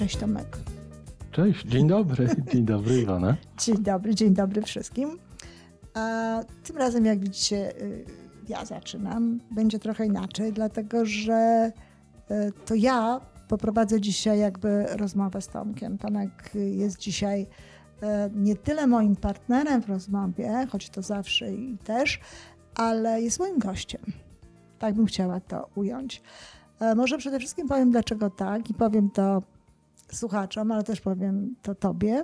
Cześć Tomek. Cześć, dzień dobry. Dzień dobry Iwona. Dzień dobry, dzień dobry wszystkim. A tym razem, jak widzicie, y, ja zaczynam. Będzie trochę inaczej, dlatego że y, to ja poprowadzę dzisiaj jakby rozmowę z Tomkiem. Tomek jest dzisiaj y, nie tyle moim partnerem w rozmowie, choć to zawsze i też, ale jest moim gościem. Tak bym chciała to ująć. Może przede wszystkim powiem, dlaczego tak i powiem to słuchaczom, ale też powiem to tobie,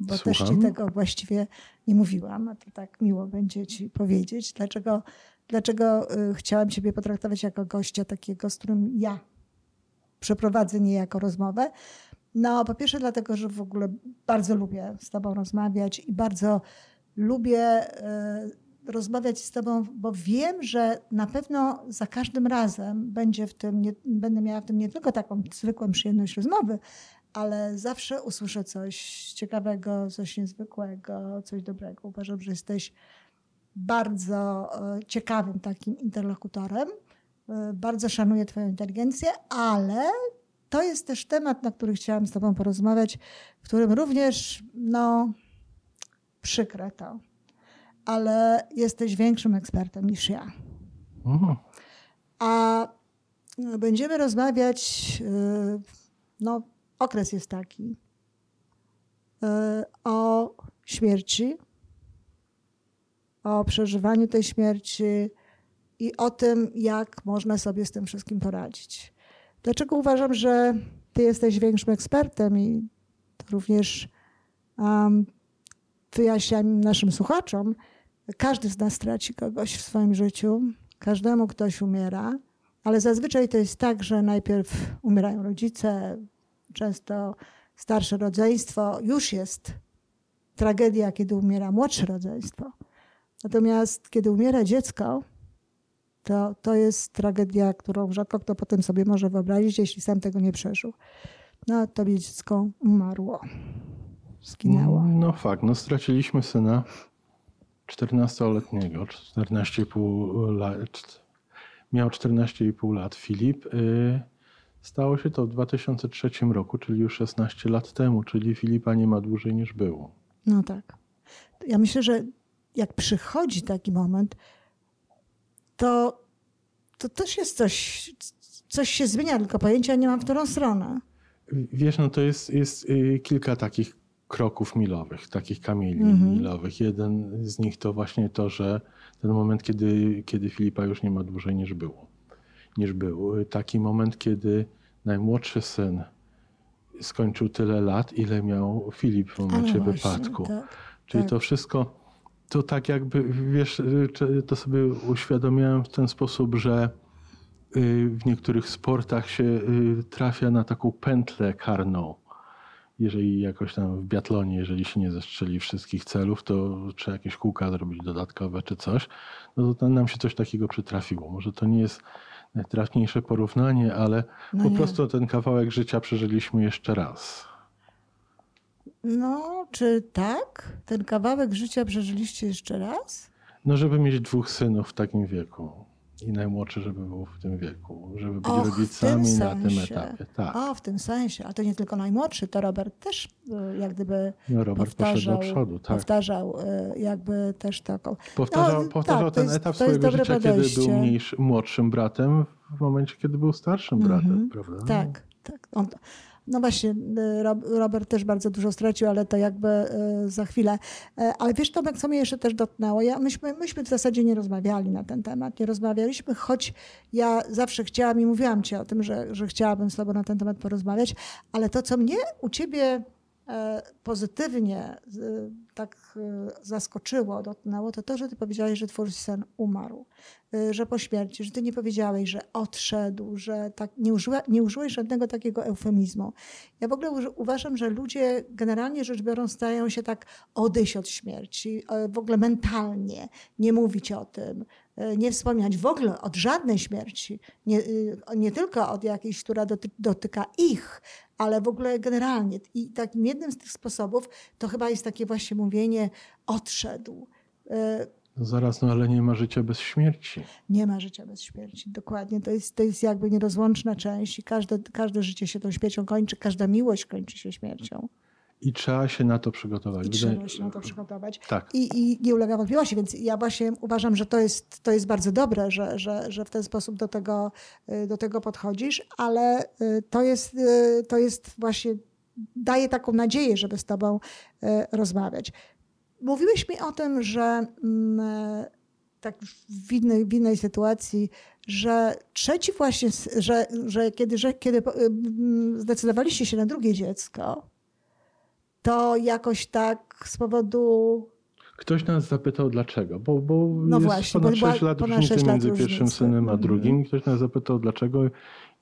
bo Słucham. też ci tego właściwie nie mówiłam, a to tak miło będzie ci powiedzieć, dlaczego, dlaczego y, chciałam ciebie potraktować jako gościa takiego, z którym ja przeprowadzę niejako rozmowę. No, po pierwsze dlatego, że w ogóle bardzo lubię z tobą rozmawiać i bardzo lubię y, rozmawiać z tobą, bo wiem, że na pewno za każdym razem będzie w tym, nie, będę miała w tym nie tylko taką zwykłą przyjemność rozmowy, ale zawsze usłyszę coś ciekawego, coś niezwykłego, coś dobrego. Uważam, że jesteś bardzo e, ciekawym takim interlokutorem. E, Bardzo szanuję Twoją inteligencję, ale to jest też temat, na który chciałam z Tobą porozmawiać, w którym również, no, przykre to, ale jesteś większym ekspertem niż ja. Mhm. A będziemy rozmawiać, no, okres jest taki, y, o śmierci, o przeżywaniu tej śmierci i o tym, jak można sobie z tym wszystkim poradzić. Dlaczego uważam, że ty jesteś większym ekspertem i to również um, wyjaśniam naszym słuchaczom, każdy z nas traci kogoś w swoim życiu, każdemu ktoś umiera, ale zazwyczaj to jest tak, że najpierw umierają rodzice, często starsze rodzeństwo, już jest tragedia, kiedy umiera młodsze rodzeństwo. Natomiast kiedy umiera dziecko, to, to jest tragedia, którą rzadko kto potem sobie może wyobrazić, jeśli sam tego nie przeżył. No, tobie dziecko umarło, zginęło. No fakt, no straciliśmy syna 14-letniego, 14,5 lat. Miał 14,5 lat Filip. Y, Stało się to w 2003 roku, czyli już 16 lat temu, czyli Filipa nie ma dłużej niż było. No tak. Ja myślę, że jak przychodzi taki moment, to, to też jest coś, coś się zmienia, tylko pojęcia nie mam w którą stronę. Wiesz, no to jest, jest y, kilka takich kroków milowych, takich kamieni Mhm. milowych. Jeden z nich to właśnie to, że ten moment, kiedy, kiedy Filipa już nie ma dłużej niż było. Niż był. Taki moment, kiedy najmłodszy syn skończył tyle lat, ile miał Filip w momencie właśnie, wypadku. tak. Czyli tak. to wszystko, to tak jakby, wiesz, to sobie uświadomiłem w ten sposób, że y, w niektórych sportach się y, trafia na taką pętlę karną. Jeżeli jakoś tam w biatlonie, jeżeli się nie zestrzeli wszystkich celów, to trzeba jakieś kółka zrobić dodatkowe czy coś. No to nam się coś takiego przytrafiło. Może to nie jest najtrafniejsze porównanie, ale No po nie. prostu ten kawałek życia przeżyliśmy jeszcze raz. No, czy tak? Ten kawałek życia przeżyliście jeszcze raz? No, żeby mieć dwóch synów w takim wieku. I najmłodszy, żeby był w tym wieku. Żeby być Och, rodzicami na tym etapie. Tak. O, w tym sensie. A to nie tylko najmłodszy, to Robert też y, jak gdyby No, Robert poszedł powtarzał, do przodu, tak. powtarzał y, jakby też taką... Powtarzał, No, powtarzał tak, ten jest- etap swojego życia, kiedy podejście. był mniejszy, młodszym bratem, w momencie, kiedy był starszym bratem, Mhm. prawda? Tak, tak. On, no właśnie, y, Rob- Robert też bardzo dużo stracił, ale to jakby y, za chwilę. E, Ale wiesz, Tomek, co mnie jeszcze też dotknęło? Ja, myśmy, myśmy w zasadzie nie rozmawiali na ten temat. Nie rozmawialiśmy, choć ja zawsze chciałam i mówiłam ci o tym, że, że chciałabym z tobą na ten temat porozmawiać, ale to, co mnie u ciebie pozytywnie e, tak e, zaskoczyło, dotknęło, to to, że ty powiedziałeś, że twój syn umarł, e, że po śmierci, że ty nie powiedziałeś, że odszedł, że tak nie, użyła, nie użyłeś żadnego takiego eufemizmu. Ja w ogóle uważam, że ludzie generalnie rzecz biorąc stają się tak odejść od śmierci, w ogóle mentalnie, nie mówić o tym, nie wspominać w ogóle od żadnej śmierci, nie, y, nie tylko od jakiejś, która doty, dotyka ich, ale w ogóle generalnie. I takim jednym z tych sposobów to chyba jest takie właśnie mówienie odszedł. E, No zaraz, no ale nie ma życia bez śmierci. Nie ma życia bez śmierci, dokładnie. To jest, to jest jakby nierozłączna część i każde, każde życie się tą śmiercią kończy, każda miłość kończy się śmiercią. I trzeba się na to przygotować. I trzeba się na to przygotować. Tak. I, I nie ulega wątpliwości, więc ja właśnie uważam, że to jest, to jest bardzo dobre, że, że, że w ten sposób do tego, y, do tego podchodzisz, ale y, to jest, y, to jest właśnie, daje taką nadzieję, żeby z tobą rozmawiać. Mówiłeś mi o tym, że mm, e, tak w innej, w innej sytuacji, że trzeci właśnie, że, że kiedy, że kiedy mm, zdecydowaliście się na drugie dziecko, to jakoś tak z powodu Ktoś nas zapytał dlaczego, bo, bo No jest właśnie, ponad bo była 6 lat ponad różnicy sześć lat między pierwszym różnicy. synem a Mhm. drugim. Ktoś nas zapytał dlaczego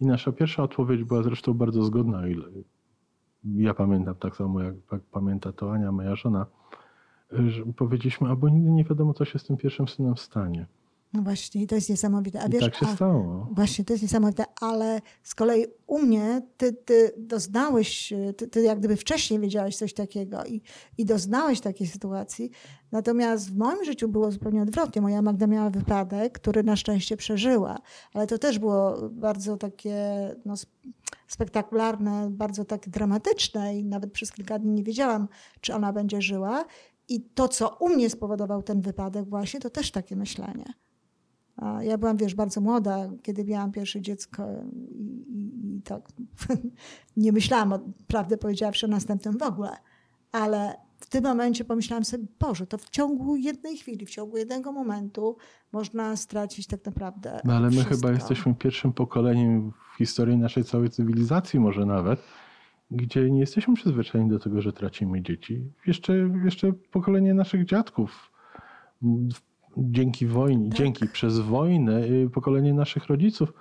i nasza pierwsza odpowiedź była zresztą bardzo zgodna. Ja pamiętam tak samo, jak, jak pamięta to Ania, moja żona, że powiedzieliśmy, albo nigdy nie wiadomo, co się z tym pierwszym synem stanie. No właśnie, i to jest niesamowite. A I wiesz, tak się a, stało. Właśnie, to jest niesamowite, ale z kolei u mnie ty, ty doznałeś, ty, ty jak gdyby wcześniej wiedziałeś coś takiego i, i doznałeś takiej sytuacji. Natomiast w moim życiu było zupełnie odwrotnie. Moja Magda miała wypadek, który na szczęście przeżyła, ale to też było bardzo takie no, sp- spektakularne, bardzo takie dramatyczne i nawet przez kilka dni nie wiedziałam, czy ona będzie żyła. I to, co u mnie spowodował ten wypadek właśnie, to też takie myślenie. Ja byłam, wiesz, bardzo młoda, kiedy miałam pierwsze dziecko i, i, i tak nie myślałam, o- prawdę powiedziawszy, o następnym w ogóle. Ale w tym momencie pomyślałam sobie, Boże, to w ciągu jednej chwili, w ciągu jednego momentu można stracić tak naprawdę No ale my wszystko. chyba jesteśmy pierwszym pokoleniem w historii naszej całej cywilizacji, może nawet, gdzie nie jesteśmy przyzwyczajeni do tego, że tracimy dzieci. Jeszcze, jeszcze pokolenie naszych dziadków. Dzięki wojnie, Tak. dzięki przez wojnę, y, pokolenie naszych rodziców.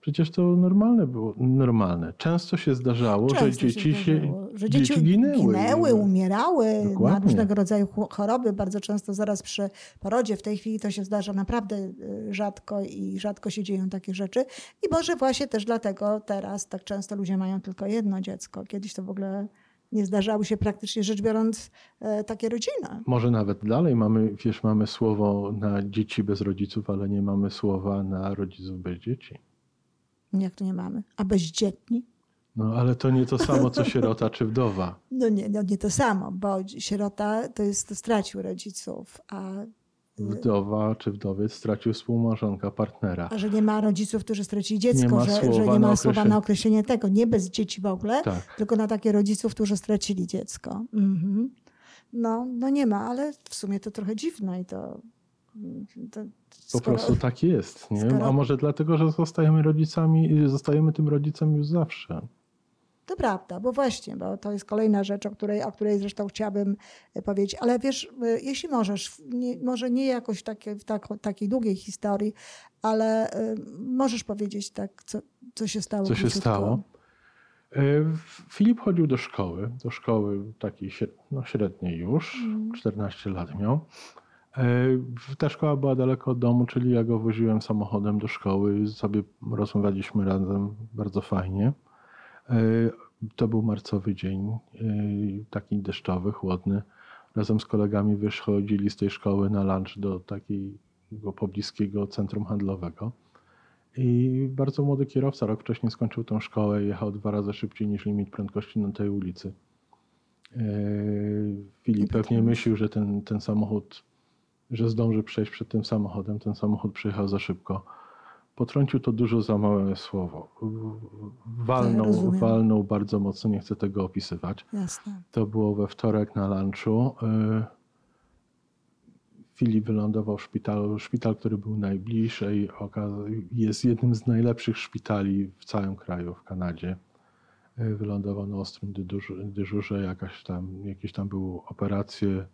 Przecież to normalne było. Normalne. Często się zdarzało, Często że dzieci się, zdarzało, że dzieci, dzieci ginęły. ginęły, umierały na Dokładnie. różnego rodzaju choroby, bardzo często zaraz przy porodzie. W tej chwili to się zdarza naprawdę y, rzadko i rzadko się dzieją takie rzeczy. I może właśnie też dlatego teraz tak często ludzie mają tylko jedno dziecko. Kiedyś to w ogóle nie zdarzały się praktycznie rzecz biorąc e, takie rodziny. Może nawet dalej mamy, wiesz, mamy słowo na dzieci bez rodziców, ale nie mamy słowa na rodziców bez dzieci. Jak to nie mamy? A bezdzietni? No ale to nie to samo, co sierota czy wdowa. No nie, no nie to samo, bo sierota to jest, to stracił rodziców, a Wdowa czy wdowiec stracił współmałżonka, partnera. A że nie ma rodziców, którzy stracili dziecko, Nie że, słowa że nie na ma słowa określenie- na określenie tego, nie bez dzieci w ogóle, Tak. tylko na takie rodziców, którzy stracili dziecko. Mhm. No, no nie ma, ale w sumie to trochę dziwne i to... to Po skoro- prostu tak jest. Nie? skoro- A może dlatego, że zostajemy rodzicami, zostajemy tym rodzicem już zawsze. To prawda, bo właśnie, bo to jest kolejna rzecz, o której, o której zresztą chciałabym e, powiedzieć. Ale wiesz, e, jeśli możesz, nie, może nie jakoś takie, w tak, takiej długiej historii, ale e, możesz powiedzieć tak, co, co się stało. Co się stało? Filip chodził do szkoły, do szkoły takiej no, średniej już, Mm. 14 lat miał. Ta szkoła była daleko od domu, czyli ja go woziłem samochodem do szkoły sobie rozmawialiśmy razem bardzo fajnie. To był marcowy dzień, e, taki deszczowy, chłodny. Razem z kolegami wychodzili z tej szkoły na lunch do takiego pobliskiego centrum handlowego. I bardzo młody kierowca, rok wcześniej skończył tą szkołę i jechał dwa razy szybciej niż limit prędkości na tej ulicy. E, Filip pewnie myślał, że ten, ten samochód, że zdąży przejść przed tym samochodem. Ten samochód przyjechał za szybko. Potrącił to dużo za małe słowo. Walnął, rozumiem. walnął bardzo mocno, nie chcę tego opisywać. Jasne. To było we wtorek na lunchu. Y, Filip wylądował w szpitalu. Szpital, który był najbliżej, jest jednym z najlepszych szpitali w całym kraju, w Kanadzie. Y, Wylądował na ostrym dyżurze, jakaś tam, jakieś tam były operacje,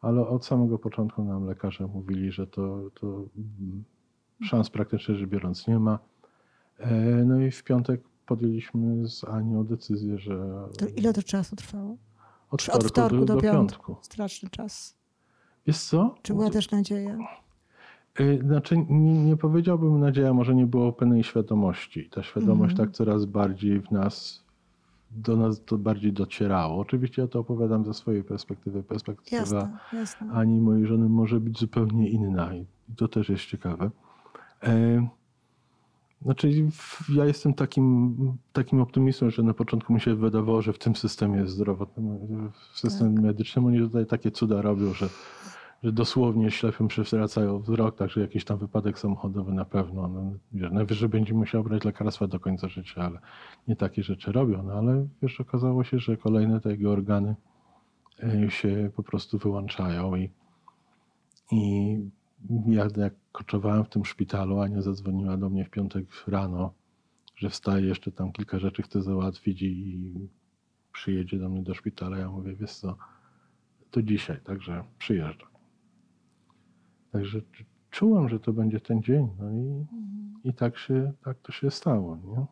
ale od samego początku nam lekarze mówili, że to, to szans praktycznie rzecz biorąc nie ma. E, No i w piątek podjęliśmy z Anią decyzję, że To ile to czasu trwało? od Czy od wtorku, wtorku do, do do piątku? piątku. Straszny czas. Wiesz co? Czy była też nadzieja? Y, Znaczy, nie, nie powiedziałbym nadzieja, może nie było pełnej świadomości. Ta świadomość Mhm. tak coraz bardziej w nas do nas to bardziej docierało. Oczywiście ja to opowiadam ze swojej perspektywy. Perspektywa Jasne, jasne. Ani mojej żony może być zupełnie inna i to też jest ciekawe. E, znaczy, ja jestem takim, takim optymistą, że na początku mi się wydawało, że w tym systemie zdrowotnym, w systemie tak. medycznym oni tutaj takie cuda robią, że, że dosłownie ślepym przywracają wzrok, także jakiś tam wypadek samochodowy na pewno. No, wiesz, najwyżej będzie musiał brać lekarstwa do końca życia, ale nie takie rzeczy robią. No ale wiesz, okazało się, że kolejne te jego organy e, się po prostu wyłączają i, i ja jak koczowałem w tym szpitalu, Ania zadzwoniła do mnie w piątek rano, że wstaje, jeszcze tam kilka rzeczy chce załatwić i przyjedzie do mnie do szpitala. Ja mówię, wiesz co, to dzisiaj, także przyjeżdżam. Także czułam, że to będzie ten dzień. No i, mhm. i tak, się, tak to się stało. Nie?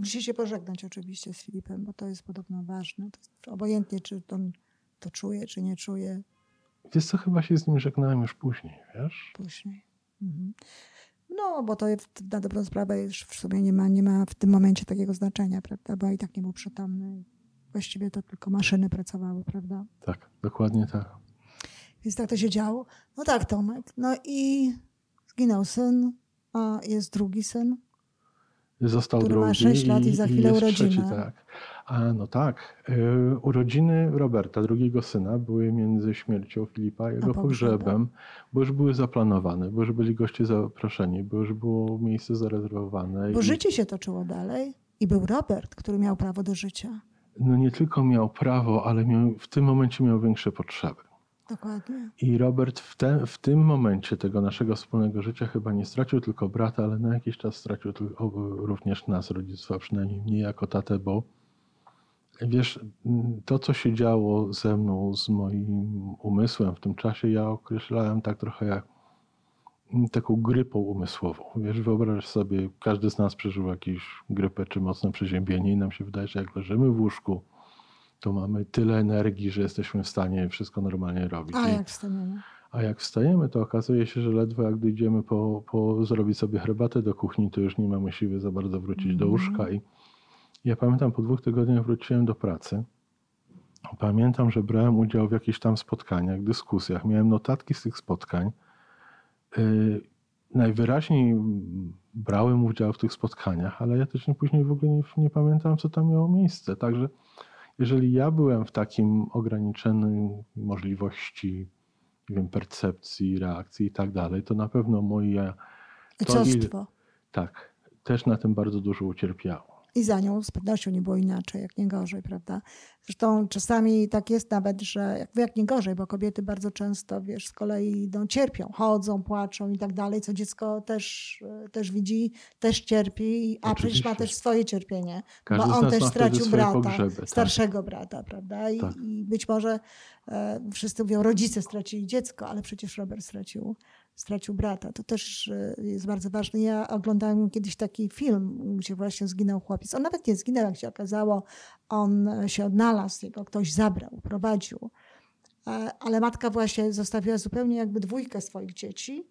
Musi się pożegnać oczywiście z Filipem, bo to jest podobno ważne. To obojętnie, czy on to czuje, czy nie czuje. Wiesz co, chyba się z nim żegnałem już później, wiesz? Później. Mhm. No, bo to na dobrą sprawę już w sumie nie ma, nie ma w tym momencie takiego znaczenia, prawda? Bo i tak nie był przytomny. Właściwie to tylko maszyny pracowały, prawda? Tak, dokładnie tak. Więc tak to się działo. No tak, Tomek. No i zginął syn, a jest drugi syn. Został który drugi. ma 6 lat i za chwilę urodziny. Tak. A no tak. E, urodziny Roberta, drugiego syna, były między śmiercią Filipa a jego a pogrzebem, bo już były zaplanowane, bo już byli goście zaproszeni, bo już było miejsce zarezerwowane. Bo i... życie się toczyło dalej i był Robert, który miał prawo do życia. No nie tylko miał prawo, ale miał, w tym momencie miał większe potrzeby. Dokładnie. I Robert w, te, w tym momencie tego naszego wspólnego życia chyba nie stracił tylko brata, ale na jakiś czas stracił również nas, rodzictwa, przynajmniej mnie jako tatę, bo wiesz, to co się działo ze mną, z moim umysłem w tym czasie, ja określałem tak trochę jak taką grypą umysłową. Wiesz, wyobraź sobie, każdy z nas przeżył jakąś grypę czy mocne przeziębienie i nam się wydaje, że jak leżymy w łóżku, to mamy tyle energii, że jesteśmy w stanie wszystko normalnie robić. A jak wstaniemy? A jak wstajemy, to okazuje się, że ledwo jak dojdziemy po, po zrobić sobie herbatę do kuchni, to już nie mamy siły za bardzo wrócić mm. do mhm. łóżka. I ja pamiętam, po dwóch tygodniach wróciłem do pracy. Pamiętam, że brałem udział w jakichś tam spotkaniach, dyskusjach. Miałem notatki z tych spotkań. Yy, najwyraźniej brałem udział w tych spotkaniach, ale ja też nie, później w ogóle nie, nie pamiętam, co tam miało miejsce. Także jeżeli ja byłem w takim ograniczonej możliwości nie wiem, percepcji, reakcji i tak dalej, to na pewno moje... Ojcostwo. Tak, też na tym bardzo dużo ucierpiało. I za nią z pewnością nie było inaczej, jak nie gorzej, prawda? Zresztą czasami tak jest nawet, że jak, jak nie gorzej, bo kobiety bardzo często, wiesz, z kolei no, cierpią, chodzą, płaczą i tak dalej, co dziecko też, też widzi, też cierpi, a Oczywiście. przecież ma też swoje cierpienie, Każdy bo on też stracił brata, pogrzeby, tak. starszego tak. brata, prawda? I, tak. i być może e, wszyscy mówią, rodzice stracili dziecko, ale przecież Robert stracił stracił brata. To też e, jest bardzo ważne. Ja oglądałem kiedyś taki film, gdzie właśnie zginął chłopiec. On nawet nie zginął, jak się okazało. On się odnalazł, jego ktoś zabrał, prowadził. E, ale matka właśnie zostawiła zupełnie jakby dwójkę swoich dzieci,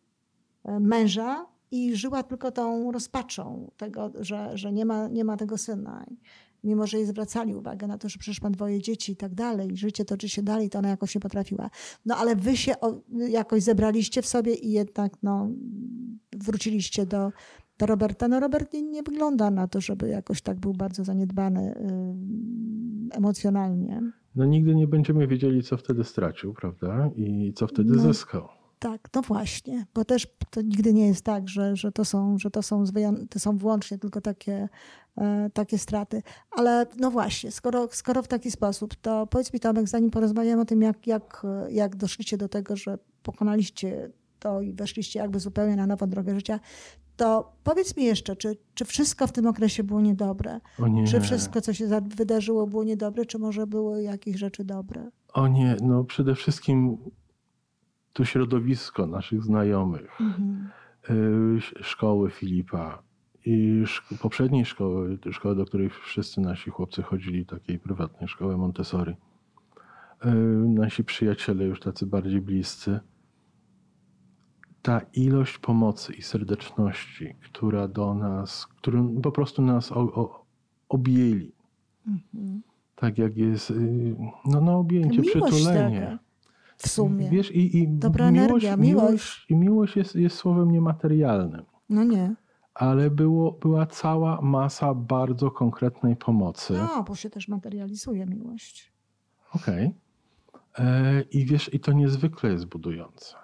e, męża i żyła tylko tą rozpaczą tego, że, że nie, ma, nie ma tego syna mimo że jej zwracali uwagę na to, że przecież ma dwoje dzieci i tak dalej, życie toczy się dalej, to ona jakoś nie potrafiła. No ale wy się jakoś zebraliście w sobie i jednak no, wróciliście do, do Roberta. No Robert nie, nie wygląda na to, żeby jakoś tak był bardzo zaniedbany yy, emocjonalnie. No nigdy nie będziemy wiedzieli, co wtedy stracił, prawda? I co wtedy no. zyskał. Tak, no właśnie, bo też to nigdy nie jest tak, że, że, to, są, że to, są, to są wyłącznie tylko takie, e, takie straty. Ale no właśnie, skoro, skoro w taki sposób, to powiedz mi Tomek, zanim porozmawiamy o tym, jak, jak, jak doszliście do tego, że pokonaliście to i weszliście jakby zupełnie na nową drogę życia, to powiedz mi jeszcze, czy, czy wszystko w tym okresie było niedobre? Nie. Czy wszystko, co się wydarzyło, było niedobre, czy może były jakieś rzeczy dobre? O nie, no przede wszystkim to środowisko naszych znajomych, mhm. Y, szkoły Filipa i poprzedniej szkoły, szkoły, do której wszyscy nasi chłopcy chodzili, takiej prywatnej szkoły Montessori. Y, nasi przyjaciele już tacy bardziej bliscy. Ta ilość pomocy i serdeczności, która do nas, którą po prostu nas o, o, objęli. Mhm. tak jak jest y, no, no objęcie, Miłość przytulenie. taka. W sumie. Wiesz, i, i Dobra miłość, energia, miłość, miłość. i miłość jest, jest słowem niematerialnym, No nie. ale było, była cała masa bardzo konkretnej pomocy. No, bo się też materializuje miłość. Okej. E, I wiesz, i to niezwykle jest budujące.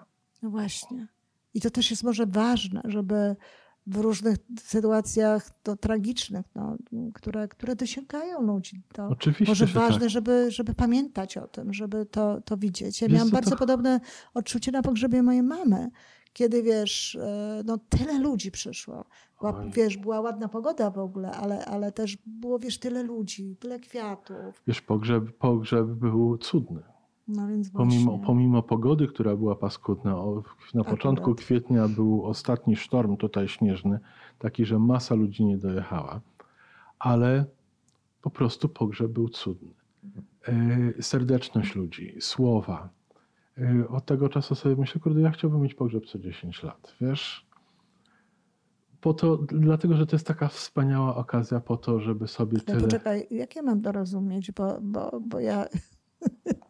No właśnie. I to też jest może ważne, żeby w różnych sytuacjach to tragicznych, no, które, które dosięgają ludzi. To Oczywiście, może że ważne, tak. żeby, żeby pamiętać o tym, żeby to, to widzieć. Ja Wiesz miałam bardzo to- podobne odczucie na pogrzebie mojej mamy, kiedy wiesz, e, no tyle ludzi przyszło. Była, wiesz, była ładna pogoda w ogóle, ale, ale też było, wiesz, tyle ludzi, tyle kwiatów. Wiesz, pogrzeb, pogrzeb był cudny. No więc właśnie. Pomimo, pomimo pogody, która była paskudna, na Akurat. początku kwietnia był ostatni sztorm tutaj śnieżny, taki, że masa ludzi nie dojechała, ale po prostu pogrzeb był cudny. E, serdeczność ludzi, słowa. E, od tego czasu sobie myślę, kurde, ja chciałbym mieć pogrzeb co 10 lat, wiesz? Po to, dlatego, że to jest taka wspaniała okazja po to, żeby sobie Ale tyle... poczekaj, jak ja mam to rozumieć, bo, bo, bo ja...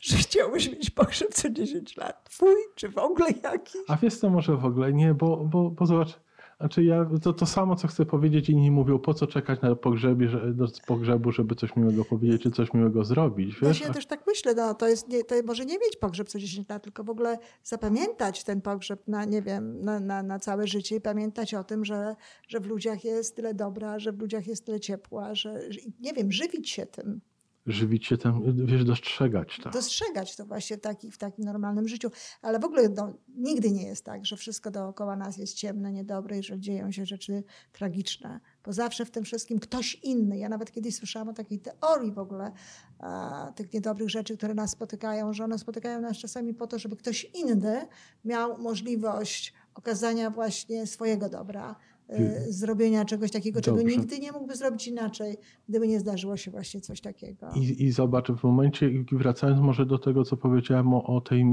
że chciałbyś mieć pogrzeb co 10 lat. Twój, czy w ogóle jakiś? A wiesz co, może w ogóle nie, bo, bo, bo zobacz, znaczy ja to, to samo, co chcę powiedzieć, inni mówią, po co czekać na pogrzebie, że, do pogrzebu, żeby coś miłego powiedzieć, czy coś miłego zrobić, wiesz? Ja też tak myślę, no to jest, nie, to może nie mieć pogrzeb co 10 lat, tylko w ogóle zapamiętać ten pogrzeb na, nie wiem, na, na, na całe życie i pamiętać o tym, że, że w ludziach jest tyle dobra, że w ludziach jest tyle ciepła, że, nie wiem, żywić się tym. Żywić się tam, wiesz, dostrzegać to. dostrzegać to właśnie taki, w takim normalnym życiu. Ale w ogóle no, nigdy nie jest tak, że wszystko dookoła nas jest ciemne, niedobre i że dzieją się rzeczy tragiczne. Bo zawsze w tym wszystkim ktoś inny. Ja nawet kiedyś słyszałam o takiej teorii w ogóle a, tych niedobrych rzeczy, które nas spotykają, że one spotykają nas czasami po to, żeby ktoś inny miał możliwość okazania właśnie swojego dobra. Y, Zrobienia czegoś takiego, czego Dobrze. nigdy nie mógłby zrobić inaczej, gdyby nie zdarzyło się właśnie coś takiego. I, I zobacz, w momencie, wracając może do tego, co powiedziałem o, o tej,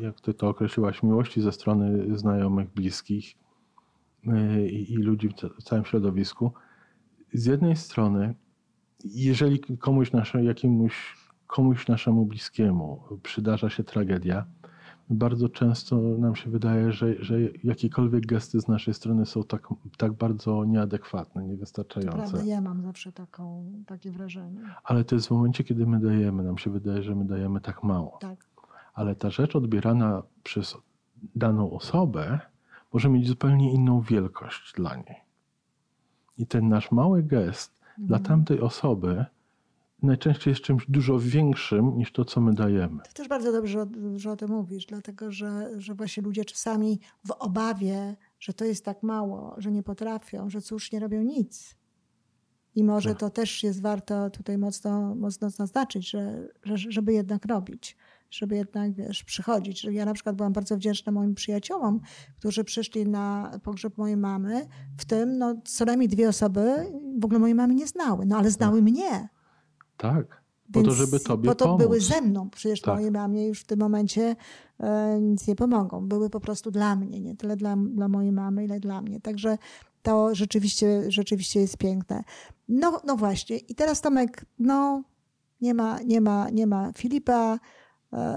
jak ty to określiłaś, miłości ze strony znajomych, bliskich yy, i, ludzi w całym środowisku. Z jednej strony, jeżeli komuś, nasze, jakiemuś, komuś naszemu bliskiemu przydarza się tragedia, bardzo często nam się wydaje, że, że jakiekolwiek gesty z naszej strony są tak, tak bardzo nieadekwatne, niewystarczające. Prawda, ja mam zawsze taką, takie wrażenie. Ale to jest w momencie, kiedy my dajemy. Nam się wydaje, że my dajemy tak mało. Tak. Ale ta rzecz odbierana przez daną osobę może mieć zupełnie inną wielkość dla niej. I ten nasz mały gest dla Mhm. tamtej osoby najczęściej jest czymś dużo większym niż to, co my dajemy. To też bardzo dobrze, że o tym mówisz, dlatego że, że właśnie ludzie czasami w obawie, że to jest tak mało, że nie potrafią, że cóż, nie robią nic. I może Tak. to też jest warto tutaj mocno, mocno zaznaczyć, że, że, żeby jednak robić, żeby jednak, wiesz, przychodzić. Ja na przykład byłam bardzo wdzięczna moim przyjaciołom, którzy przyszli na pogrzeb mojej mamy, w tym no, co najmniej dwie osoby w ogóle mojej mamy nie znały, no ale znały mnie. Tak. Po to, żeby tobie Po to pomóc. były ze mną. Przecież Tak. mojej mamie już w tym momencie e, nic nie pomogą. Były po prostu dla mnie, nie tyle dla, dla mojej mamy, ile dla mnie. Także to rzeczywiście, rzeczywiście jest piękne. No, no właśnie. I teraz Tomek, no nie ma, nie ma, nie ma Filipa,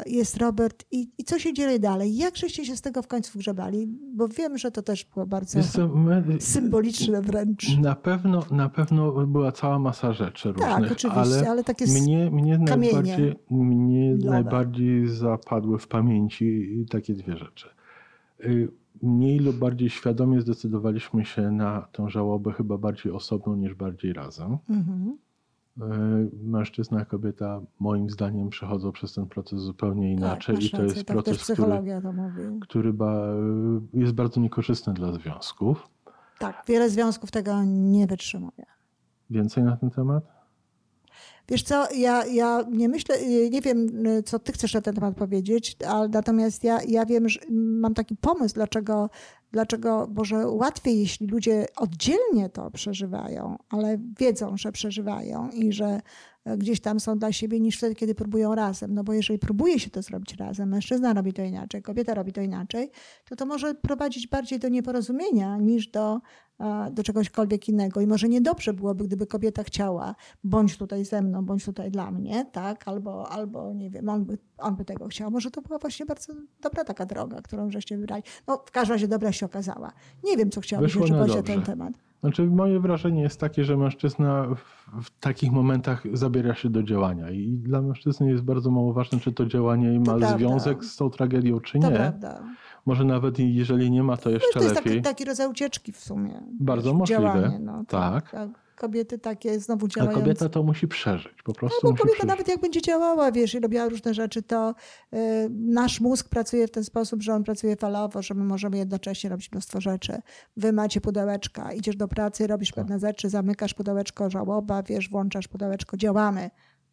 jest Robert. I, I co się dzieje dalej? Jak żeście się z tego w końcu grzebali? Bo wiem, że to też było bardzo co, my, symboliczne wręcz. na, pewno, na pewno była cała masa rzeczy Tak, różnych, oczywiście, ale ale takie Mnie, mnie, kamienie najbardziej, mnie milowe. najbardziej zapadły w pamięci takie dwie rzeczy. Y, Mniej lub bardziej świadomie zdecydowaliśmy się na tę żałobę chyba bardziej osobną niż bardziej razem. Mhm. Y, Mężczyzna, kobieta moim zdaniem przechodzą przez ten proces zupełnie inaczej tak, i to jest tak proces, który, który ba, jest bardzo niekorzystny dla związków. Tak, wiele związków tego nie wytrzymuje. Więcej na ten temat? Wiesz co, ja, ja nie myślę, y, nie wiem, co ty chcesz na ten temat powiedzieć, ale natomiast ja, ja wiem, że mam taki pomysł, dlaczego, dlaczego może łatwiej, jeśli ludzie oddzielnie to przeżywają, ale wiedzą, że przeżywają i że e, gdzieś tam są dla siebie niż wtedy, kiedy próbują razem. No bo jeżeli próbuje się to zrobić razem, mężczyzna robi to inaczej, kobieta robi to inaczej, to to może prowadzić bardziej do nieporozumienia niż do, do czegośkolwiek innego. I może niedobrze byłoby, gdyby kobieta chciała, bądź tutaj ze mną, bądź tutaj dla mnie, tak? Albo, albo nie wiem, on by, on by tego chciał. Może to była właśnie bardzo dobra taka droga, którą żeście wybrali. No w każdym razie dobra się okazała. Nie wiem, co chciałabyś Wyszło jeszcze na powiedzieć na ten temat. Znaczy, moje wrażenie jest takie, że mężczyzna w, w takich momentach zabiera się do działania. I dla mężczyzny jest bardzo mało ważne, czy to działanie ma prawda. związek z tą tragedią, czy To nie. prawda. Może nawet jeżeli nie ma, to No, jeszcze to jest lepiej. taki, taki rodzaj ucieczki w sumie. Bardzo możliwe. Działanie, no, Tak. A kobiety takie znowu A działające. kobieta to musi przeżyć. Po prostu No bo kobieta przeżyć. nawet jak będzie działała, wiesz, i robiła różne rzeczy, to y, nasz mózg pracuje w ten sposób, że on pracuje falowo, że my możemy jednocześnie robić mnóstwo rzeczy. Wy macie pudełeczka, idziesz do pracy, robisz Tak. pewne rzeczy, zamykasz pudełeczko, żałoba, wiesz, włączasz pudełeczko, działamy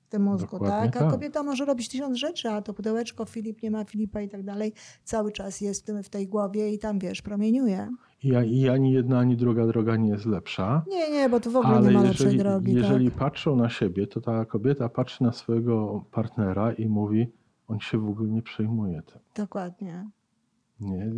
w tym mózgu, Dokładnie tak? A tak. kobieta może robić tysiąc rzeczy, a to pudełeczko, Filip nie ma Filipa i tak dalej, cały czas jest w, tym, w tej głowie i tam, wiesz, promieniuje. I, I ani jedna, ani druga droga nie jest lepsza. Nie, nie, bo tu w ogóle Ale nie ma lepszej jeżeli, drogi. jeżeli tak? patrzą na siebie, to ta kobieta patrzy na swojego partnera i mówi, on się w ogóle nie przejmuje tym. Dokładnie. Nie?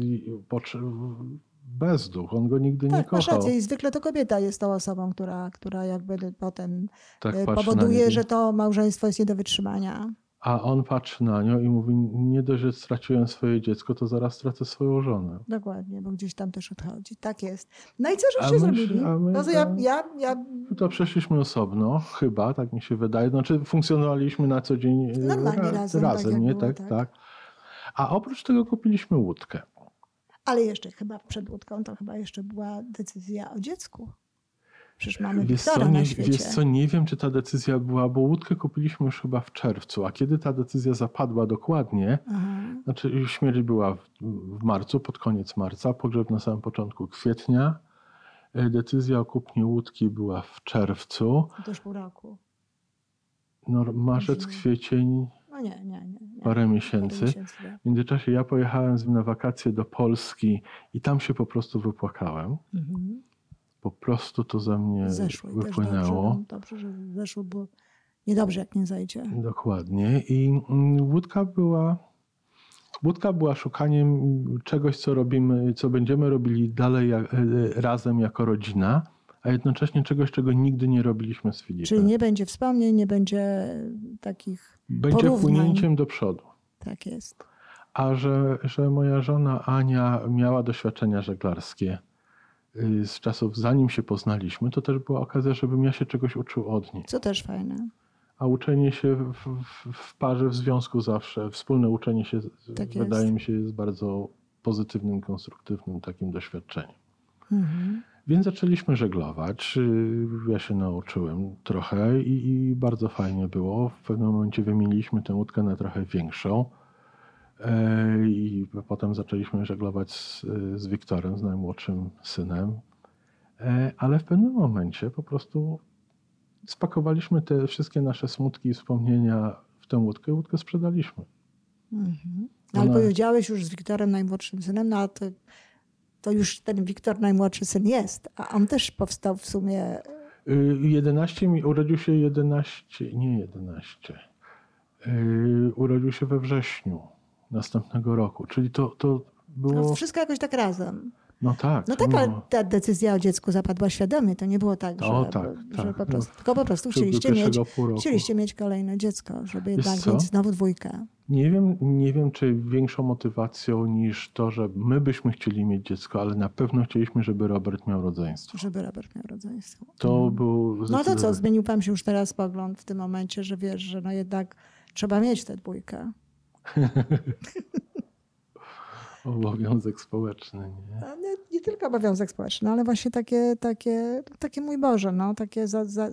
Bezduch, on go nigdy nie Tak, masz kochał. rację. I zwykle to kobieta jest tą osobą, która, która jakby potem Tak e, powoduje, że to małżeństwo jest nie do wytrzymania. A on patrzy na nią i mówi, nie dość, że straciłem swoje dziecko, to zaraz stracę swoją żonę. Dokładnie, bo gdzieś tam też odchodzi. Tak jest. No i co żeście my- zrobili? my No to ja, ja, ja To przeszliśmy osobno, chyba, tak mi się wydaje. Znaczy funkcjonowaliśmy na co dzień e, Normalnie ra- razem, tak nie? było, tak, tak. tak. A oprócz tego kupiliśmy łódkę. Ale jeszcze chyba przed łódką to chyba jeszcze była decyzja o dziecku. Przecież mamy Wiesz co, na nie, świecie. wiesz co, nie wiem, czy ta decyzja była, bo łódkę kupiliśmy już chyba w czerwcu, a kiedy ta decyzja zapadła dokładnie, Aha. znaczy śmierć była w, w marcu, pod koniec marca, pogrzeb na samym początku kwietnia, E, decyzja o kupnie łódki była w czerwcu, To już pół roku. no, marzec, kwiecień, No nie, nie, nie. nie. parę miesięcy. miesięcy, tak. W międzyczasie ja pojechałem z nim na wakacje do Polski i tam się po prostu wypłakałem. Mhm. Po prostu to ze mnie Zeszło dobrze, wypłynęło. no, dobrze, że zeszło, bo niedobrze jak nie zajdzie. Dokładnie. I mm, łódka była, łódka była szukaniem czegoś, co robimy, co będziemy robili dalej jak, e, razem jako rodzina, a jednocześnie czegoś, czego nigdy nie robiliśmy z Filipem. Czyli nie będzie wspomnień, nie będzie takich. Będzie porównań. płynięciem do przodu. Tak jest. A że, że moja żona Ania miała doświadczenia żeglarskie y, z czasów, zanim się poznaliśmy, to też była okazja, żebym ja się czegoś uczył od niej. Co też fajne. A uczenie się w, w, w parze, w związku zawsze, wspólne uczenie się, Tak wydaje mi się, jest bardzo pozytywnym, konstruktywnym takim doświadczeniem. Mhm. Więc zaczęliśmy żeglować. y, Ja się nauczyłem trochę i, i bardzo fajnie było. W pewnym momencie wymieniliśmy tę łódkę na trochę większą. E, I potem zaczęliśmy żeglować z, z Wiktorem, z najmłodszym synem. E, Ale w pewnym momencie po prostu spakowaliśmy te wszystkie nasze smutki i wspomnienia w tę łódkę i łódkę sprzedaliśmy. Mhm. Ale Ona- powiedziałeś już z Wiktorem, najmłodszym synem, no a to, to już ten Wiktor, najmłodszy syn jest. A on też powstał w sumie. Y, 11, mi- urodził się 11, nie 11. Y, Urodził się we wrześniu następnego roku, czyli to, to było, No, wszystko jakoś tak razem. No tak. No tak, ale no, ta decyzja o dziecku zapadła świadomie. To nie było tak, że, O, tak, że tak. po No, prostu, tylko po prostu chcieliście mieć, chcieliście mieć kolejne dziecko, żeby Wiesz jednak co? mieć znowu dwójkę. Nie wiem, nie wiem, czy większą motywacją niż to, że my byśmy chcieli mieć dziecko, ale na pewno chcieliśmy, żeby Robert miał rodzeństwo. Żeby Robert miał rodzeństwo. To Mhm. był No to co, zmienił pan się już teraz pogląd w tym momencie, że wiesz, że no jednak trzeba mieć tę dwójkę. obowiązek społeczny. Nie? Nie, nie tylko obowiązek społeczny, ale właśnie takie, takie, takie mój Boże, no, takie za, za,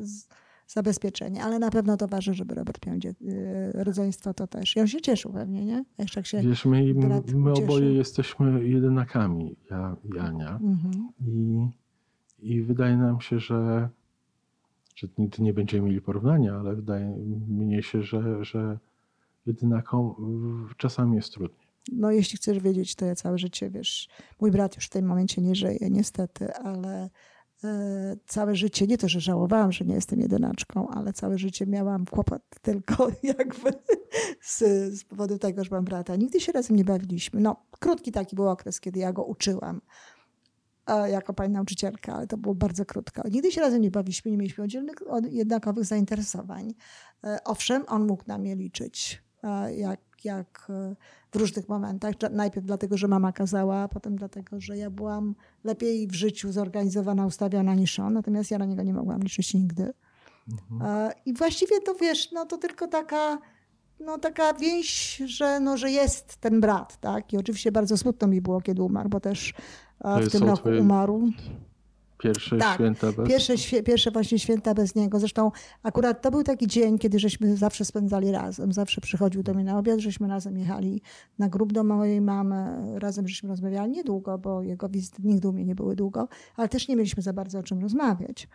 zabezpieczenie. Ale na pewno to ważne, żeby Robert miał dzie- y, rodzeństwo, to też. I on się cieszył pewnie, nie? A Jeszcze jak się... Wiesz, my, my oboje jesteśmy jedynakami, ja i Ania. Mhm. I, I wydaje nam się, że, że nigdy nie będziemy mieli porównania, ale wydaje mnie się, że, że jedynaką w- czasami jest trudniej. No jeśli chcesz wiedzieć, to ja całe życie, wiesz, mój brat już w tym momencie nie żyje, niestety, ale e, całe życie, nie to, że żałowałam, że nie jestem jedynaczką, ale całe życie miałam kłopot tylko jakby z, z powodu tego, że mam brata. Nigdy się razem nie bawiliśmy. No, krótki taki był okres, kiedy ja go uczyłam e, jako pani nauczycielka, ale to było bardzo krótko. Nigdy się razem nie bawiliśmy, nie mieliśmy oddzielnych, od- jednakowych zainteresowań. E, Owszem, on mógł na mnie liczyć, e, jak, jak e, w różnych momentach. Najpierw dlatego, że mama kazała, a potem dlatego, że ja byłam lepiej w życiu zorganizowana, ustawiona niż on, natomiast ja na niego nie mogłam liczyć nigdy. E, I właściwie to wiesz, no to tylko taka, no taka więź, że, no, że jest ten brat, tak? I oczywiście bardzo smutno mi było, kiedy umarł, bo też e, w jest tym roku twoje- umarł. Pierwsze Tak, święta bez... Pierwsze, świe- pierwsze właśnie święta bez niego. Zresztą akurat to był taki dzień, kiedy żeśmy zawsze spędzali razem. Zawsze przychodził do mnie na obiad, żeśmy razem jechali na grób do mojej mamy. Razem żeśmy rozmawiali niedługo, bo jego wizyty nigdy u mnie nie były długo, ale też nie mieliśmy za bardzo o czym rozmawiać.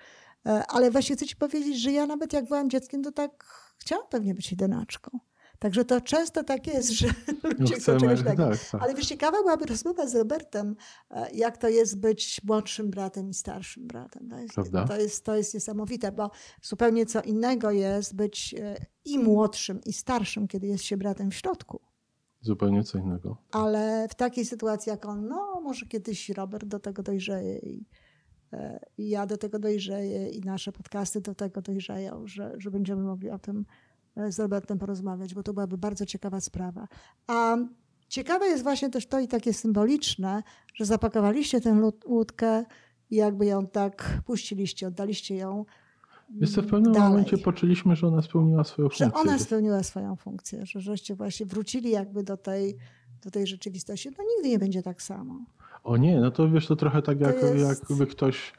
E, Ale właśnie chcę ci powiedzieć, że ja nawet jak byłam dzieckiem, to tak chciałam pewnie być jedynaczką. Także to często tak jest, że No ludzie chcą chcemy, czegoś takiego. tak, tak. Ale wiesz, ciekawa byłaby rozmowa z Robertem, e, jak to jest być młodszym bratem i starszym bratem. To jest, Prawda? to jest, to jest niesamowite, bo zupełnie co innego jest być e, i młodszym, i starszym, kiedy jest się bratem w środku. Zupełnie co innego. Ale w takiej sytuacji jak on, no może kiedyś Robert do tego dojrzeje i, e, i ja do tego dojrzeję i nasze podcasty do tego dojrzeją, że, że będziemy mogli o tym z Robertem porozmawiać, bo to byłaby bardzo ciekawa sprawa. A ciekawe jest właśnie też to i takie symboliczne, że zapakowaliście tę łódkę i jakby ją tak puściliście, oddaliście ją Jest to w pewnym dalej. momencie poczuliśmy, że ona spełniła swoją że funkcję. ona spełniła swoją funkcję, że żeście właśnie wrócili jakby do tej, do tej rzeczywistości. No nigdy nie będzie tak samo. O nie, no to wiesz, to trochę tak jak, jest- jakby ktoś,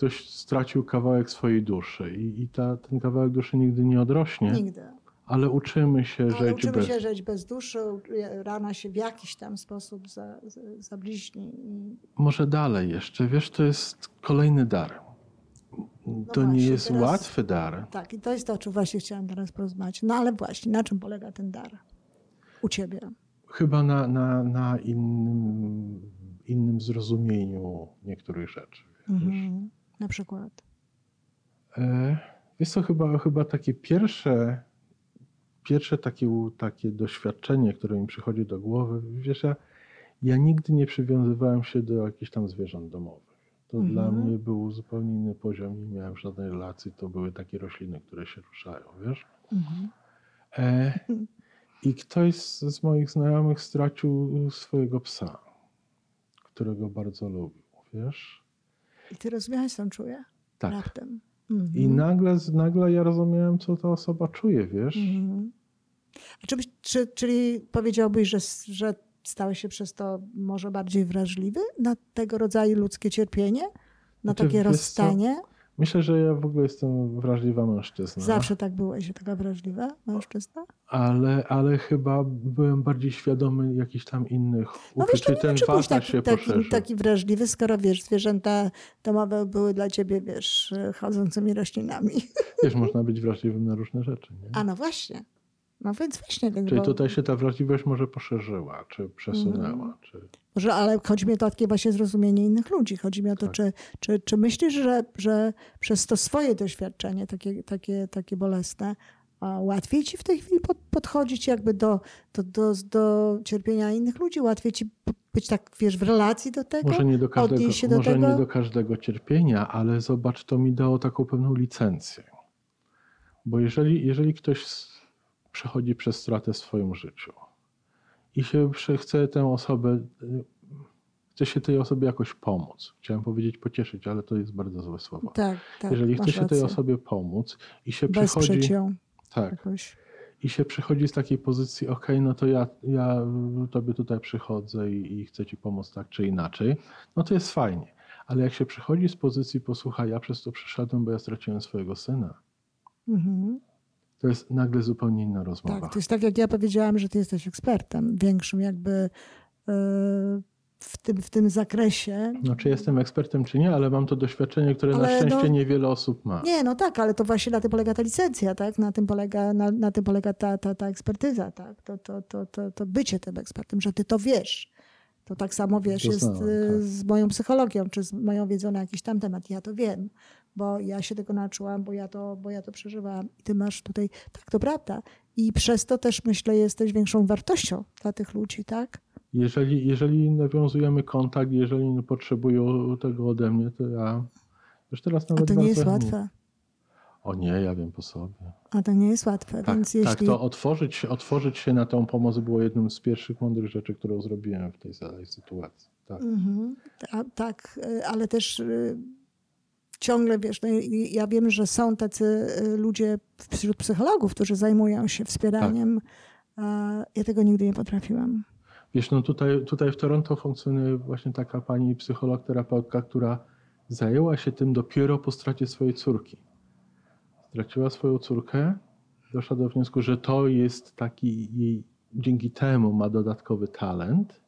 ktoś stracił kawałek swojej duszy i, i ta, ten kawałek duszy nigdy nie odrośnie, Nigdy. ale uczymy się Ale żyć uczymy bez... się żyć bez duszy, rana się w jakiś tam sposób za, za, zabliźni. Może dalej jeszcze, wiesz, to jest kolejny dar. to nie właśnie, jest teraz- łatwy dar. Tak, i to jest to, o czym właśnie chciałam teraz porozmawiać. No ale właśnie, na czym polega ten dar u ciebie? Chyba na, na, na innym, innym zrozumieniu niektórych rzeczy. Mhm. Na przykład. E, Jest to chyba, chyba takie pierwsze, pierwsze takie, takie doświadczenie, które mi przychodzi do głowy. Wiesz, ja, ja nigdy nie przywiązywałem się do jakichś tam zwierząt domowych. To Mhm. dla mnie był zupełnie inny poziom, nie miałem żadnej relacji. To były takie rośliny, które się ruszają, wiesz. Mhm. E, I ktoś z, z moich znajomych stracił swojego psa, którego bardzo lubił, wiesz. I ty rozumiałeś, co on czuje? Tak. Raptem. Mhm. I nagle, nagle ja rozumiałem, co ta osoba czuje, wiesz. Mhm. Czy, czy, czyli powiedziałbyś, że, że stałeś się przez to może bardziej wrażliwy na tego rodzaju ludzkie cierpienie? Na Znaczy, takie wiesz co? Myślę, że ja w ogóle jestem wrażliwa mężczyzna. Zawsze tak byłeś, taka wrażliwa mężczyzna? Ale, ale chyba byłem bardziej świadomy jakichś tam innych No uczuć. ten czy byłeś wachlarz taki, się taki, poszerzył. taki wrażliwy, skoro wiesz, zwierzęta domowe były dla ciebie, wiesz, chodzącymi roślinami. Wiesz, można być wrażliwym na różne rzeczy. Nie? A no właśnie. No więc właśnie. więc Czyli bo- tutaj się ta wrażliwość może poszerzyła, czy przesunęła. Mhm. Czy... Może, ale chodzi mi o to takie właśnie zrozumienie innych ludzi. Chodzi mi o to, Tak. czy, czy, czy myślisz, że, że przez to swoje doświadczenie, takie, takie, takie bolesne, łatwiej ci w tej chwili pod, podchodzić jakby do, do, do, do cierpienia innych ludzi? Łatwiej ci być tak, wiesz, w relacji do tego? Może, nie do, każdego, do może tego? nie do każdego cierpienia, ale zobacz, to mi dało taką pewną licencję. Bo jeżeli, jeżeli ktoś przechodzi przez stratę w swoim życiu i się chce tę osobę, chce się tej osobie jakoś pomóc. Chciałem powiedzieć pocieszyć, ale to jest bardzo złe słowo. Tak, tak. jeżeli chce się tej osobie pomóc i się Wesprzeć przychodzi... ją Tak, jakoś. i się przychodzi z takiej pozycji, ok, no to ja, ja tobie tutaj przychodzę i, i chcę ci pomóc tak czy inaczej, no to jest fajnie. Ale jak się przychodzi z pozycji, posłuchaj, ja przez to przyszedłem, bo ja straciłem swojego syna, Mhm. To jest nagle zupełnie inna rozmowa. Tak, to jest tak, jak ja powiedziałam, że ty jesteś ekspertem, większym jakby e, w tym, w tym zakresie. No, czy jestem ekspertem, czy nie, ale mam to doświadczenie, które na Ale szczęście no- niewiele osób ma. Nie, no tak, ale to właśnie na tym polega ta licencja, tak? Na tym polega, na, na tym polega ta, ta, ta ekspertyza, tak? To, to, to, to, to bycie tym ekspertem, że ty to wiesz. To tak samo, wiesz, jest y, tak. z moją psychologią, czy z moją wiedzą na jakiś tam temat. Ja to wiem, bo ja się tego nauczyłam, bo ja to, bo ja to przeżywałam. I ty masz tutaj, tak, to prawda. I przez to też, myślę, jesteś większą wartością dla tych ludzi, tak? Jeżeli, jeżeli nawiązujemy kontakt, jeżeli potrzebują tego ode mnie, to ja już teraz A nawet to nie jest bardzo łatwe. O nie, ja wiem po sobie. A to nie jest łatwe, Tak, więc tak jeśli... to otworzyć, się- otworzyć się na tą pomoc było jedną z pierwszych mądrych rzeczy, którą zrobiłem w tej sytuacji. Tak. Mhm. A, tak, y, ale też y, ciągle wiesz, no, ja wiem, że są tacy y, ludzie wśród psychologów, którzy zajmują się wspieraniem. A Ja tego nigdy nie potrafiłam. Wiesz, no tutaj, tutaj w Toronto funkcjonuje właśnie taka pani psycholog, terapeutka, która zajęła się tym dopiero po stracie swojej córki. Straciła swoją córkę, doszła do wniosku, że to jest taki jej, dzięki temu ma dodatkowy talent.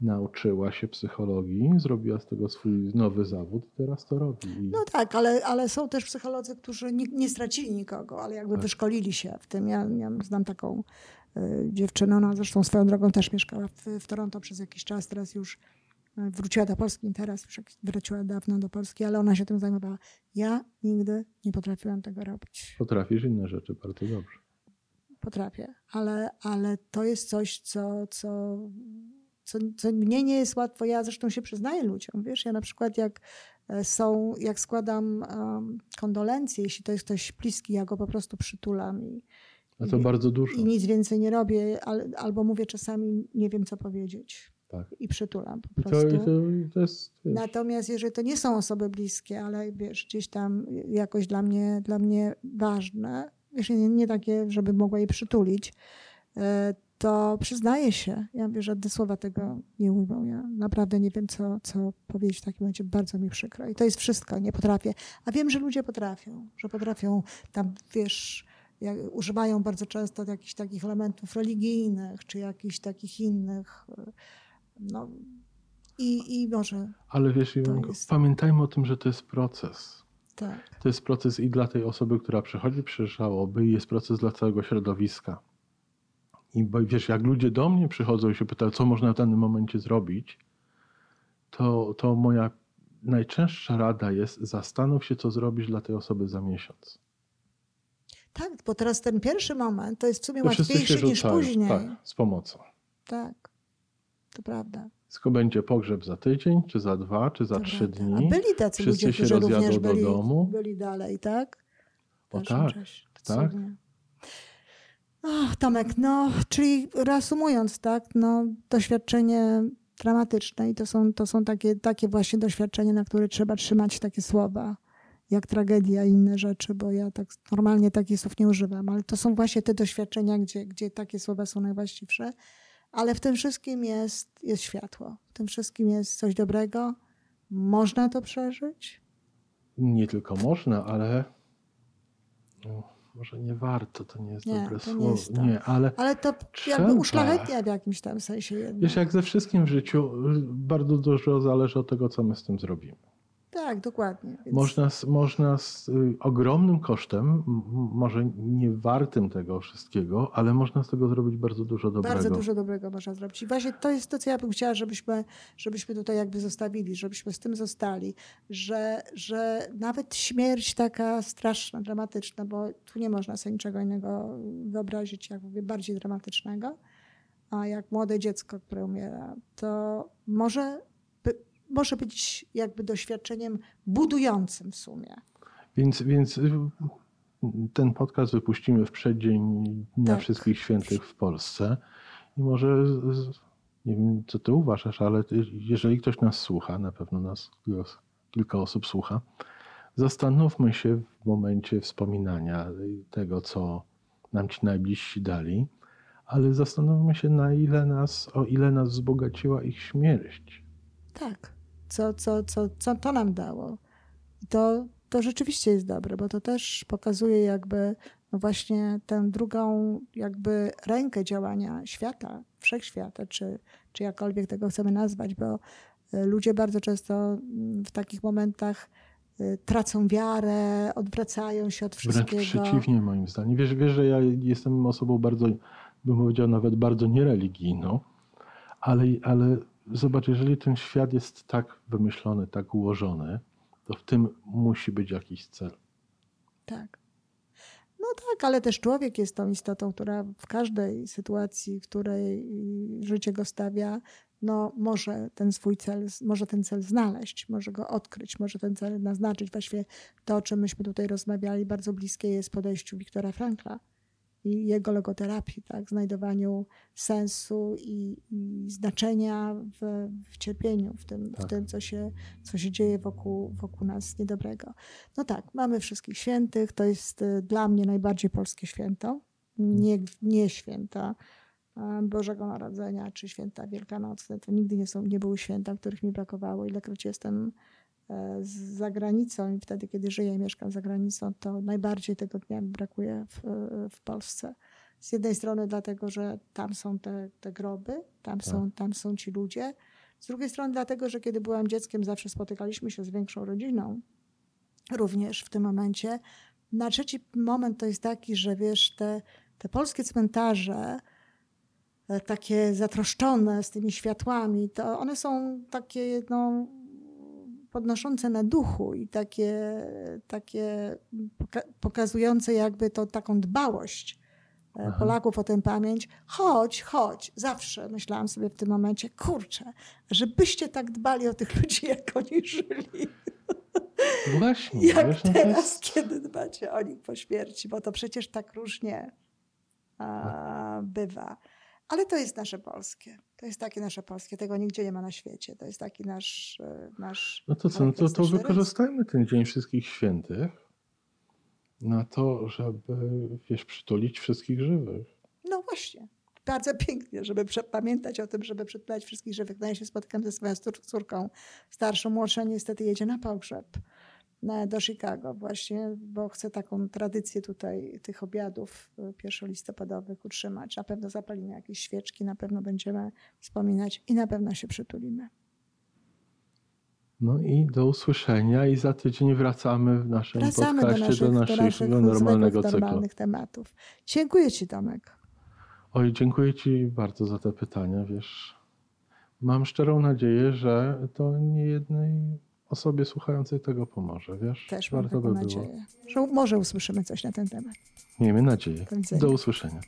Nauczyła się psychologii, zrobiła z tego swój nowy zawód i teraz to robi. No tak, ale, ale są też psycholodzy, którzy nie, nie stracili nikogo, ale jakby Tak. wyszkolili się w tym. Ja, ja znam taką y, dziewczynę, ona zresztą swoją drogą też mieszkała w, w Toronto przez jakiś czas, teraz już y, wróciła do Polski, teraz już wróciła dawno do Polski, ale ona się tym zajmowała. Ja nigdy nie potrafiłam tego robić. potrafisz inne rzeczy bardzo dobrze. Potrafię, ale, ale to jest coś, co, co, co, co mnie nie jest łatwo. Ja zresztą się przyznaję ludziom, wiesz, ja na przykład jak e, są, jak składam um, kondolencje, jeśli to jest ktoś bliski, ja go po prostu przytulam i, A to bardzo dużo. i nic więcej nie robię, al, albo mówię czasami, nie wiem co powiedzieć Tak. i przytulam po prostu. i to, i to jest. Natomiast jeżeli to nie są osoby bliskie, ale wiesz, gdzieś tam jakoś dla mnie, dla mnie ważne, wiesz, nie, nie takie, żeby mogła je przytulić, e, to przyznaję się. Ja mówię, żadne słowa tego nie ujmą. Ja naprawdę nie wiem, co, co powiedzieć w takim momencie. Bardzo mi przykro. I to jest wszystko. Nie potrafię. A wiem, że ludzie potrafią. Że potrafią tam, wiesz, jak, używają bardzo często jakichś takich elementów religijnych, czy jakichś takich innych. No, i, i może Ale wiesz, jest- pamiętajmy o tym, że to jest proces. tak. To jest proces i dla tej osoby, która przychodzi przez żałoby, i jest proces dla całego środowiska. I bo, wiesz, jak ludzie do mnie przychodzą i się pytają, co można w danym momencie zrobić, to, to moja najczęstsza rada jest zastanów się, co zrobisz dla tej osoby za miesiąc. Tak, bo teraz ten pierwszy moment to jest w sumie To się łatwiejszy niż później. tak, z pomocą. Tak, to prawda. Tylko będzie pogrzeb za tydzień, czy za dwa, czy za to trzy prawda. dni. A byli tacy Wszyscy ludzie, się którzy również rozjadą do byli, domu. byli dalej, tak? W O tak, czasie. tak. Cudnie. Ach, Tomek, no, czyli reasumując, tak, no, doświadczenie dramatyczne i to są, to są takie, takie właśnie doświadczenia, na które trzeba trzymać takie słowa, jak tragedia i inne rzeczy, bo ja tak normalnie takich słów nie używam, ale to są właśnie te doświadczenia, gdzie, gdzie takie słowa są najwłaściwsze. Ale w tym wszystkim jest, jest światło. W tym wszystkim jest coś dobrego. Można to przeżyć. Nie tylko można, ale no, może nie warto, to nie jest Nie, dobre to nie słowo. jest tak. Nie, ale Ale to Trzeba. jakby uszlachetnia w jakimś tam sensie jednak. wiesz, jak ze wszystkim w życiu, bardzo dużo zależy od tego, co my z tym zrobimy. Tak, dokładnie. Więc Można, z, można z y, ogromnym kosztem, może nie wartym tego wszystkiego, ale można z tego zrobić bardzo dużo dobrego. Bardzo dużo dobrego można zrobić. I właśnie to jest to, co ja bym chciała, żebyśmy, żebyśmy tutaj jakby zostawili, żebyśmy z tym zostali, że, że nawet śmierć taka straszna, dramatyczna, bo tu nie można sobie niczego innego wyobrazić, jak mówię, bardziej dramatycznego, a jak młode dziecko, które umiera, to może, może być jakby doświadczeniem budującym w sumie. Więc, więc y, ten podcast wypuścimy w przeddzień Dnia Tak. Wszystkich Świętych w Polsce. I może, nie wiem co ty uważasz, ale jeżeli ktoś nas słucha, na pewno nas kilka- kilka osób słucha, zastanówmy się w momencie wspominania tego, co nam ci najbliżsi dali, ale zastanówmy się, na ile nas, o ile nas wzbogaciła ich śmierć. Tak. Co, co, co, co to nam dało? I to, to rzeczywiście jest dobre, bo to też pokazuje jakby no właśnie tę drugą jakby rękę działania świata, wszechświata, czy, czy jakkolwiek tego chcemy nazwać, bo y, ludzie bardzo często mm, w takich momentach y, tracą wiarę, odwracają się od Wręcz wszystkiego. przeciwnie moim zdaniem. Wiesz, wiesz, że ja jestem osobą bardzo, bym powiedział nawet bardzo niereligijną, ale, ale zobacz, jeżeli ten świat jest tak wymyślony, tak ułożony, to w tym musi być jakiś cel. Tak. No tak, ale też człowiek jest tą istotą, która w każdej sytuacji, w której życie go stawia, no może ten swój cel, może ten cel znaleźć, może go odkryć, może ten cel naznaczyć. Właściwie to, o czym myśmy tutaj rozmawiali, bardzo bliskie jest podejściu Wiktora Frankla i jego logoterapii, tak? znajdowaniu sensu i, i znaczenia w, w, cierpieniu, w tym, tak. w tym co, się, co się dzieje wokół, wokół nas niedobrego. No tak, mamy wszystkich świętych, to jest y, dla mnie najbardziej polskie święto, nie, nie święta Bożego Narodzenia czy święta Wielkanocne. To nigdy nie, są, nie były święta, których mi brakowało. Ilekroć jestem za granicą i wtedy, kiedy żyję i mieszkam za granicą, to najbardziej tego dnia mi brakuje w, w Polsce. Z jednej strony dlatego, że tam są te, te groby, tam, tak. są, tam są ci ludzie. Z drugiej strony dlatego, że kiedy byłam dzieckiem, zawsze spotykaliśmy się z większą rodziną. Również w tym momencie. Na trzeci moment to jest taki, że wiesz, te, te polskie cmentarze, E, takie zatroszczone z tymi światłami, to one są takie no, podnoszące na duchu i takie, takie pokazujące jakby to taką dbałość e, Aha. Polaków o tę pamięć. Chodź, chodź. Zawsze myślałam sobie w tym momencie, kurczę, żebyście tak dbali o tych ludzi, jak oni żyli. Właśnie. jak wiesz, no teraz, jest... kiedy dbacie o nich po śmierci, bo to przecież tak różnie a, bywa. Ale to jest nasze polskie. To jest takie nasze polskie. Tego nigdzie nie ma na świecie. To jest taki nasz. E, nasz no to co, no to, to wykorzystajmy ten Dzień Wszystkich Świętych na to, żeby wiesz, przytulić wszystkich żywych. No właśnie. Bardzo pięknie, żeby pamiętać o tym, żeby przytulać wszystkich żywych. No ja się spotykam ze swoją córką starszą, młodsza niestety jedzie na pogrzeb do Chicago właśnie, bo chcę taką tradycję tutaj tych obiadów e, pierwszolistopadowych utrzymać. Na pewno zapalimy jakieś świeczki, na pewno będziemy wspominać i na pewno się przytulimy. No i do usłyszenia i za tydzień wracamy w naszym wracamy podcaście do, naszych, do naszego do naszych normalnego cyklu. normalnych tematów. Dziękuję Ci Tomek. Oj, dziękuję Ci bardzo za te pytania, wiesz. Mam szczerą nadzieję, że to nie jednej osobie słuchającej tego pomoże, wiesz? Też mam taką by nadzieję, że może usłyszymy coś na ten temat. Miejmy nadzieję. Do usłyszenia.